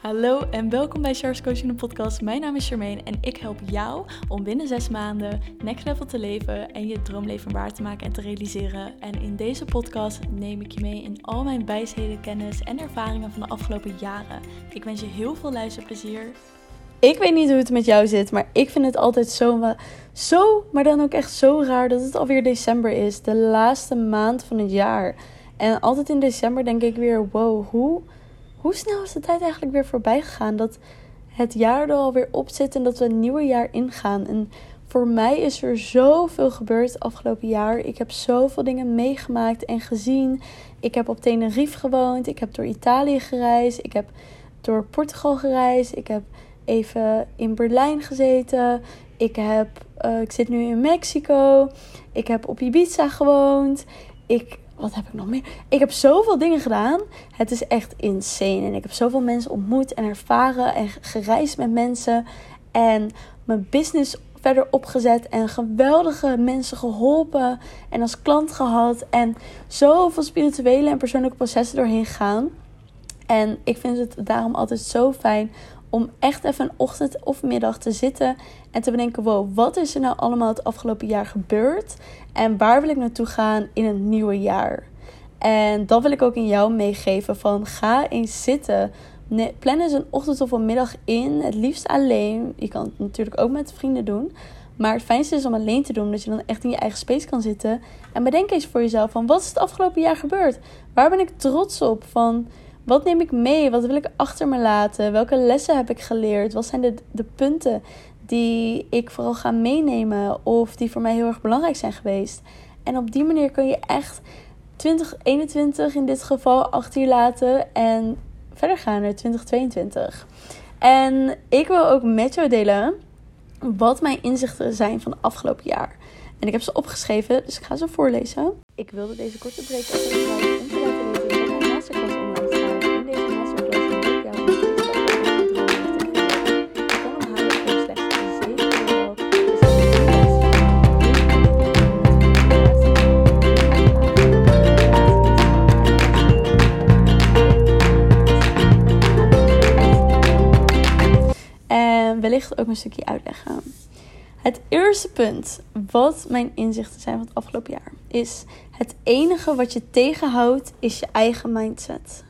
Hallo en welkom bij Charles Coaching de podcast. Mijn naam is Charmaine en ik help jou om binnen zes maanden next level te leven en je droomleven waar te maken en te realiseren. En in deze podcast neem ik je mee in al mijn wijsheden, kennis en ervaringen van de afgelopen jaren. Ik wens je heel veel luisterplezier. Ik weet niet hoe het met jou zit, maar ik vind het altijd zo, zo, maar dan ook echt zo raar dat het alweer december is. De laatste maand van het jaar. En altijd in december denk ik weer, wow, hoe hoe snel is de tijd eigenlijk weer voorbij gegaan? Dat het jaar er alweer op zit en dat we een nieuwe jaar ingaan. En voor mij is er zoveel gebeurd afgelopen jaar. Ik heb zoveel dingen meegemaakt en gezien. Ik heb op Tenerife gewoond. Ik heb door Italië gereisd. Ik heb door Portugal gereisd. Ik heb even in Berlijn gezeten. Ik, heb, uh, ik zit nu in Mexico. Ik heb op Ibiza gewoond. Ik wat heb ik nog meer? Ik heb zoveel dingen gedaan. Het is echt insane. En ik heb zoveel mensen ontmoet en ervaren en gereisd met mensen. En mijn business verder opgezet en geweldige mensen geholpen en als klant gehad en zoveel spirituele en persoonlijke processen doorheen gaan. En ik vind het daarom altijd zo fijn om echt even een ochtend of middag te zitten en te bedenken: wow, wat is er nou allemaal het afgelopen jaar gebeurd? En waar wil ik naartoe gaan in het nieuwe jaar? En dat wil ik ook in jou meegeven: van ga eens zitten. plan eens een ochtend of een middag in. Het liefst alleen. Je kan het natuurlijk ook met vrienden doen. Maar het fijnste is om alleen te doen, dat je dan echt in je eigen space kan zitten. En bedenk eens voor jezelf: van wat is het afgelopen jaar gebeurd? Waar ben ik trots op? Van wat neem ik mee? Wat wil ik achter me laten? Welke lessen heb ik geleerd? Wat zijn de, de punten die ik vooral ga meenemen of die voor mij heel erg belangrijk zijn geweest? En op die manier kun je echt 2021 in dit geval achter je laten en verder gaan naar 2022. En ik wil ook met jou delen wat mijn inzichten zijn van het afgelopen jaar. En ik heb ze opgeschreven, dus ik ga ze voorlezen. Ik wilde deze korte break wellicht ook een stukje uitleggen. Het eerste punt, wat mijn inzichten zijn van het afgelopen jaar, is het enige wat je tegenhoudt, is je eigen mindset.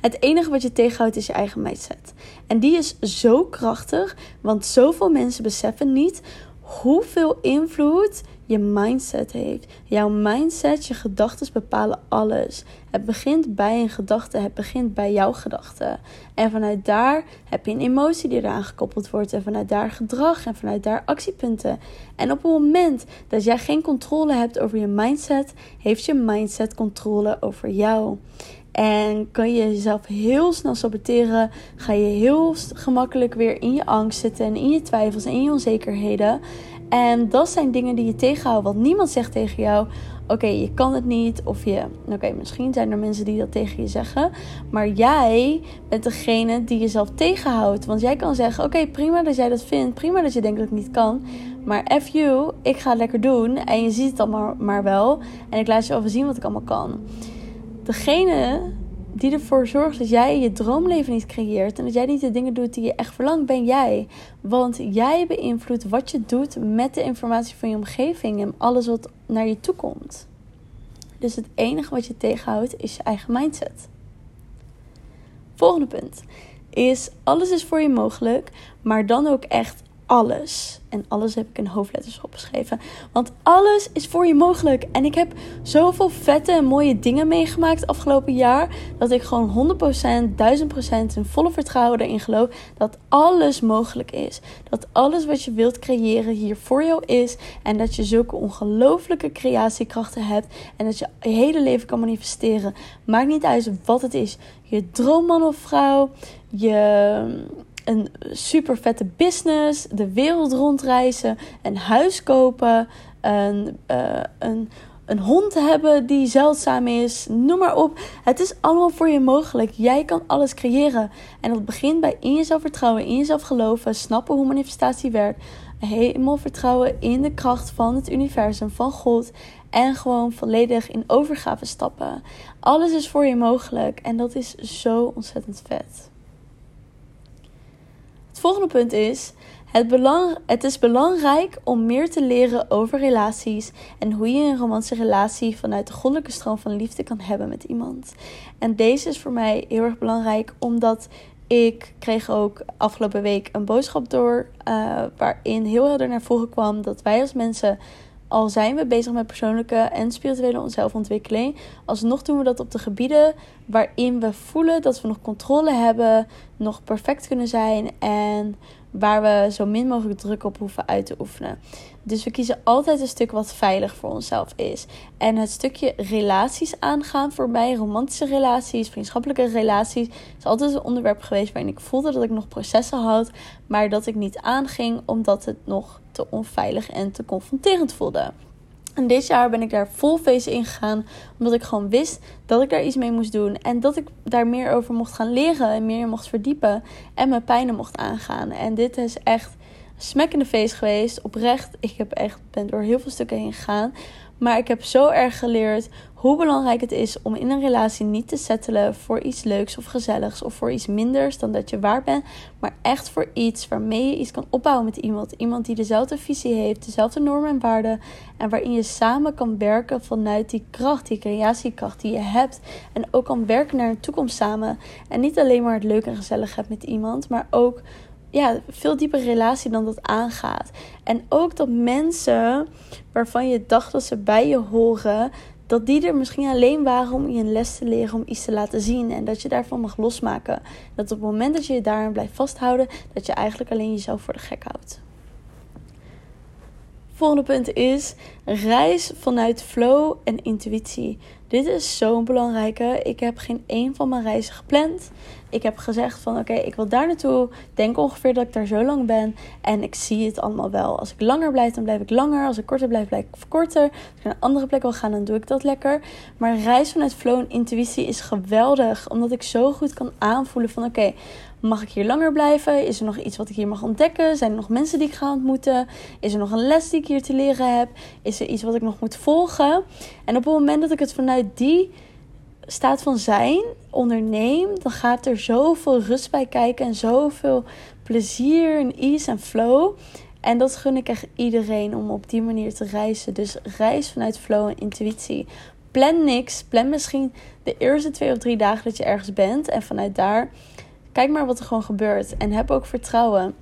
Het enige wat je tegenhoudt is je eigen mindset. En die is zo krachtig, want zoveel mensen beseffen niet hoeveel invloed je mindset heeft. Jouw mindset, je gedachten bepalen alles. Het begint bij een gedachte, het begint bij jouw gedachten. En vanuit daar heb je een emotie die eraan gekoppeld wordt. En vanuit daar gedrag en vanuit daar actiepunten. En op het moment dat jij geen controle hebt over je mindset, heeft je mindset controle over jou. En kan je jezelf heel snel saboteren. Ga je heel gemakkelijk weer in je angst zitten en in je twijfels en in je onzekerheden. En dat zijn dingen die je tegenhouden. Want niemand zegt tegen jou: Oké, je kan het niet. Of je. Oké, misschien zijn er mensen die dat tegen je zeggen. Maar jij bent degene die jezelf tegenhoudt. Want jij kan zeggen: Oké, prima dat jij dat vindt. Prima dat je denkt dat het niet kan. Maar F you, ik ga het lekker doen. En je ziet het allemaal maar wel. En ik laat je over zien wat ik allemaal kan. Degene die ervoor zorgt dat jij je droomleven niet creëert en dat jij niet de dingen doet die je echt verlangt, ben jij. Want jij beïnvloedt wat je doet met de informatie van je omgeving en alles wat naar je toe komt. Dus het enige wat je tegenhoudt is je eigen mindset. Volgende punt is alles is voor je mogelijk, maar dan ook echt alles. En alles heb ik in hoofdletters opgeschreven. Want alles is voor je mogelijk. En ik heb zoveel vette en mooie dingen meegemaakt afgelopen jaar. Dat ik gewoon 100%, 1000% in volle vertrouwen erin geloof. Dat alles mogelijk is. Dat alles wat je wilt creëren hier voor jou is. En dat je zulke ongelooflijke creatiekrachten hebt. En dat je je hele leven kan manifesteren. Maakt niet uit wat het is. Je droomman of vrouw. Je een super vette business, de wereld rondreizen, een huis kopen, een, uh, een, een hond hebben die zeldzaam is, noem maar op. Het is allemaal voor je mogelijk. Jij kan alles creëren. En dat begint bij in jezelf vertrouwen, in jezelf geloven, snappen hoe manifestatie werkt. Helemaal vertrouwen in de kracht van het universum, van God. En gewoon volledig in overgave stappen. Alles is voor je mogelijk. En dat is zo ontzettend vet. Het volgende punt is: het, belang, het is belangrijk om meer te leren over relaties en hoe je een romantische relatie vanuit de goddelijke stroom van liefde kan hebben met iemand. En deze is voor mij heel erg belangrijk omdat ik kreeg ook afgelopen week een boodschap door uh, waarin heel helder naar voren kwam dat wij als mensen al zijn we bezig met persoonlijke en spirituele zelfontwikkeling, alsnog doen we dat op de gebieden waarin we voelen dat we nog controle hebben, nog perfect kunnen zijn en waar we zo min mogelijk druk op hoeven uit te oefenen. Dus we kiezen altijd een stuk wat veilig voor onszelf is. En het stukje relaties aangaan voor mij, romantische relaties, vriendschappelijke relaties, is altijd een onderwerp geweest waarin ik voelde dat ik nog processen had, maar dat ik niet aanging omdat het nog te onveilig en te confronterend voelde. En dit jaar ben ik daar vol feest in gegaan. Omdat ik gewoon wist dat ik daar iets mee moest doen. En dat ik daar meer over mocht gaan leren. En meer mocht verdiepen. En mijn pijnen mocht aangaan. En dit is echt een smekkende feest geweest. Oprecht. Ik heb echt, ben door heel veel stukken heen gegaan. Maar ik heb zo erg geleerd hoe belangrijk het is om in een relatie niet te settelen voor iets leuks of gezelligs of voor iets minders dan dat je waar bent, maar echt voor iets waarmee je iets kan opbouwen met iemand. Iemand die dezelfde visie heeft, dezelfde normen en waarden en waarin je samen kan werken vanuit die kracht, die creatiekracht die je hebt en ook kan werken naar een toekomst samen. En niet alleen maar het leuk en gezellig hebt met iemand, maar ook ja, veel dieper relatie dan dat aangaat. En ook dat mensen waarvan je dacht dat ze bij je horen, dat die er misschien alleen waren om je een les te leren, om iets te laten zien. En dat je daarvan mag losmaken. Dat op het moment dat je je daarin blijft vasthouden, dat je eigenlijk alleen jezelf voor de gek houdt. Volgende punt is reis vanuit flow en intuïtie. Dit is zo'n belangrijke. Ik heb geen één van mijn reizen gepland. Ik heb gezegd van oké, ik wil daar naartoe. Denk ongeveer dat ik daar zo lang ben. En ik zie het allemaal wel. Als ik langer blijf, dan blijf ik langer. Als ik korter blijf, blijf ik korter. Als ik naar een andere plek wil gaan, dan doe ik dat lekker. Maar reis vanuit flow en intuïtie is geweldig. Omdat ik zo goed kan aanvoelen van oké, Mag ik hier langer blijven? Is er nog iets wat ik hier mag ontdekken? Zijn er nog mensen die ik ga ontmoeten? Is er nog een les die ik hier te leren heb? Is er iets wat ik nog moet volgen? En op het moment dat ik het vanuit die staat van zijn onderneem, dan gaat er zoveel rust bij kijken en zoveel plezier en ease en flow. En dat gun ik echt iedereen om op die manier te reizen. Dus reis vanuit flow en intuïtie. Plan niks. Plan misschien de eerste twee of drie dagen dat je ergens bent. En vanuit daar Kijk maar wat er gewoon gebeurt. En heb ook vertrouwen.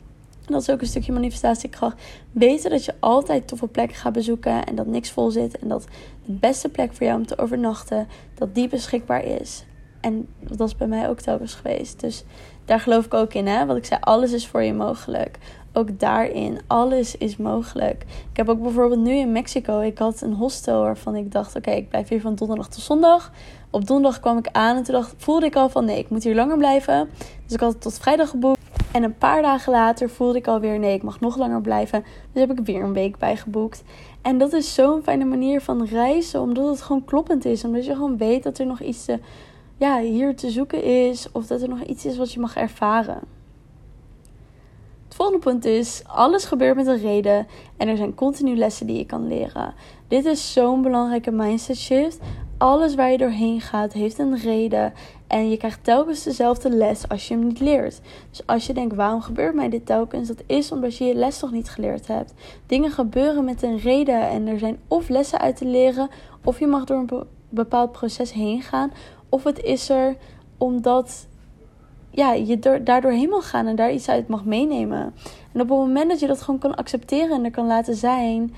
Dat is ook een stukje manifestatiekracht. Weten dat je altijd toffe plekken gaat bezoeken en dat niks vol zit. En dat de beste plek voor jou om te overnachten, dat die beschikbaar is. En dat is bij mij ook telkens geweest. Dus daar geloof ik ook in. Hè? Wat ik zei, alles is voor je mogelijk. Ook daarin, alles is mogelijk. Ik heb ook bijvoorbeeld nu in Mexico, ik had een hostel waarvan ik dacht, oké, ik blijf hier van donderdag tot zondag. Op donderdag kwam ik aan en toen dacht, voelde ik al van, nee, ik moet hier langer blijven. Dus ik had het tot vrijdag geboekt. En een paar dagen later voelde ik alweer, nee, ik mag nog langer blijven. Dus heb ik weer een week bijgeboekt. En dat is zo'n fijne manier van reizen, omdat het gewoon kloppend is. Omdat je gewoon weet dat er nog iets te, ja, hier te zoeken is. Of dat er nog iets is wat je mag ervaren. Volgende punt is: alles gebeurt met een reden en er zijn continu lessen die je kan leren. Dit is zo'n belangrijke mindset shift. Alles waar je doorheen gaat heeft een reden en je krijgt telkens dezelfde les als je hem niet leert. Dus als je denkt, waarom gebeurt mij dit telkens? Dat is omdat je je les nog niet geleerd hebt. Dingen gebeuren met een reden en er zijn of lessen uit te leren, of je mag door een bepaald proces heen gaan, of het is er omdat ja, je daardoor heen mag gaan en daar iets uit mag meenemen. En op het moment dat je dat gewoon kan accepteren en er kan laten zijn,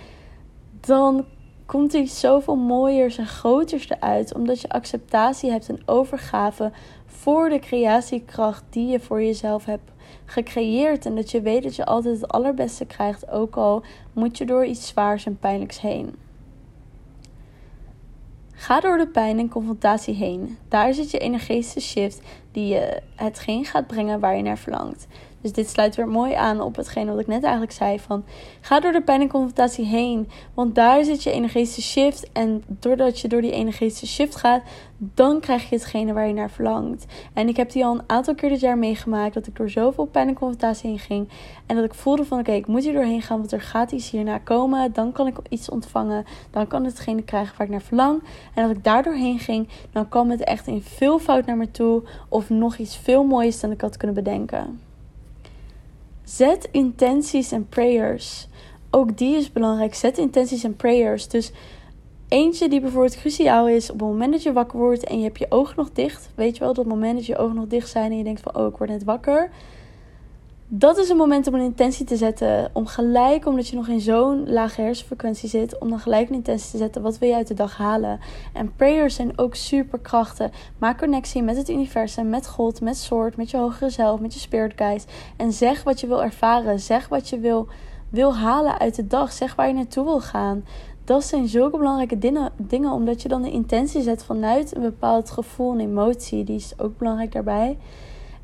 dan komt er zoveel mooiers en groters eruit. Omdat je acceptatie hebt en overgave voor de creatiekracht die je voor jezelf hebt gecreëerd. En dat je weet dat je altijd het allerbeste krijgt, ook al moet je door iets zwaars en pijnlijks heen. Ga door de pijn en confrontatie heen. Daar zit je energetische shift die je hetgeen gaat brengen waar je naar verlangt. Dus dit sluit weer mooi aan op hetgene wat ik net eigenlijk zei. Van, ga door de pijn en confrontatie heen. Want daar zit je energetische shift. En doordat je door die energetische shift gaat, dan krijg je hetgene waar je naar verlangt. En ik heb die al een aantal keer dit jaar meegemaakt. Dat ik door zoveel pijn en confrontatie heen ging. En dat ik voelde van oké, ik moet hier doorheen gaan. Want er gaat iets hierna komen. Dan kan ik iets ontvangen. Dan kan het hetgene krijgen waar ik naar verlang. En dat ik daar doorheen ging. Dan kwam het echt in veel fout naar me toe. Of nog iets veel moois dan ik had kunnen bedenken. Zet intenties en prayers. Ook die is belangrijk. Zet intenties en prayers. Dus eentje die bijvoorbeeld cruciaal is op het moment dat je wakker wordt en je hebt je ogen nog dicht. Weet je wel, dat moment dat je ogen nog dicht zijn en je denkt van oh, ik word net wakker dat is een moment om een intentie te zetten. Om gelijk, omdat je nog in zo'n lage hersenfrequentie zit, om dan gelijk een intentie te zetten. Wat wil je uit de dag halen? En prayers zijn ook superkrachten. Maak connectie met het universum, met God, met soort, met je hogere zelf, met je spirit guides. En zeg wat je wil ervaren. Zeg wat je wil, wil halen uit de dag. Zeg waar je naartoe wil gaan. Dat zijn zulke belangrijke dingen, dingen, omdat je dan de intentie zet vanuit een bepaald gevoel en emotie. Die is ook belangrijk daarbij.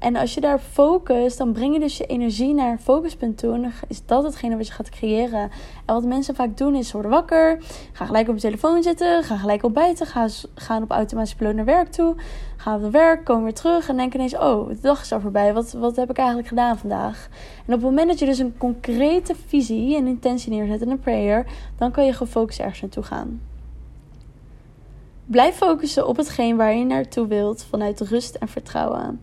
En als je daar focust, dan breng je dus je energie naar een focuspunt toe. En dan is dat hetgene wat je gaat creëren. En wat mensen vaak doen is, ze worden wakker, gaan gelijk op je telefoon zitten, gaan gelijk ontbijten, gaan, gaan op automatische piloot naar werk toe, gaan op werk, komen weer terug en denken ineens, oh, de dag is al voorbij. Wat, wat heb ik eigenlijk gedaan vandaag? En op het moment dat je dus een concrete visie en intentie neerzet en een prayer, dan kan je gefocust ergens naartoe gaan. Blijf focussen op hetgeen waar je naartoe wilt vanuit rust en vertrouwen.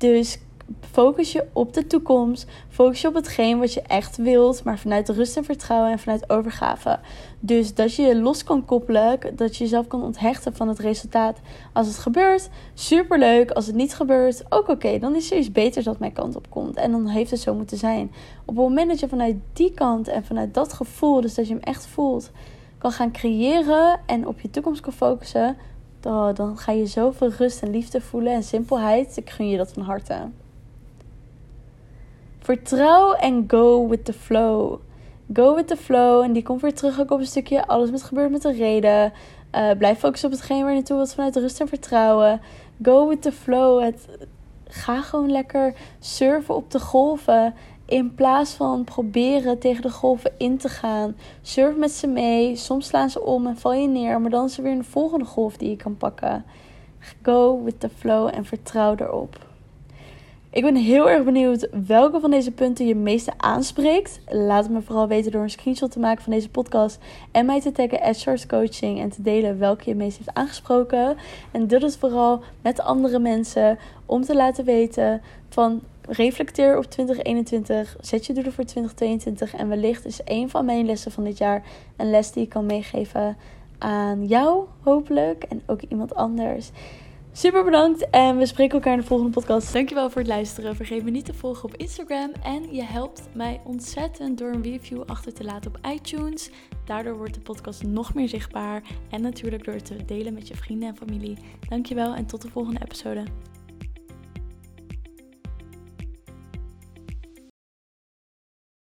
Dus focus je op de toekomst. Focus je op hetgeen wat je echt wilt, maar vanuit rust en vertrouwen en vanuit overgave. Dus dat je je los kan koppelen, dat je jezelf kan onthechten van het resultaat. Als het gebeurt, superleuk. Als het niet gebeurt, ook oké. Dan is er iets beters dat mijn kant op komt. En dan heeft het zo moeten zijn. Op het moment dat je vanuit die kant en vanuit dat gevoel, dus dat je hem echt voelt, kan gaan creëren en op je toekomst kan focussen, Oh, dan ga je zoveel rust en liefde voelen en simpelheid. Ik gun je dat van harte. Vertrouw en go with the flow. Go with the flow. En die komt weer terug ook op een stukje. Alles moet gebeuren met een reden. Uh, blijf focussen op hetgeen waar je naartoe wilt vanuit rust en vertrouwen. Go with the flow. Het, ga gewoon lekker surfen op de golven. In plaats van proberen tegen de golven in te gaan. Surf met ze mee. Soms slaan ze om en val je neer. Maar dan is er weer een volgende golf die je kan pakken. Go with the flow en vertrouw erop. Ik ben heel erg benieuwd welke van deze punten je meeste aanspreekt. Laat het me vooral weten door een screenshot te maken van deze podcast. En mij te taggen at Coaching. En te delen welke je meest heeft aangesproken. En doe het vooral met andere mensen. Om te laten weten van reflecteer op 2021. Zet je doelen voor 2022. En wellicht is een van mijn lessen van dit jaar een les die ik kan meegeven aan jou, hopelijk. En ook iemand anders. Super bedankt en we spreken elkaar in de volgende podcast. Dankjewel voor het luisteren. Vergeet me niet te volgen op Instagram. En je helpt mij ontzettend door een review achter te laten op iTunes. Daardoor wordt de podcast nog meer zichtbaar. En natuurlijk door het te delen met je vrienden en familie. Dankjewel en tot de volgende episode.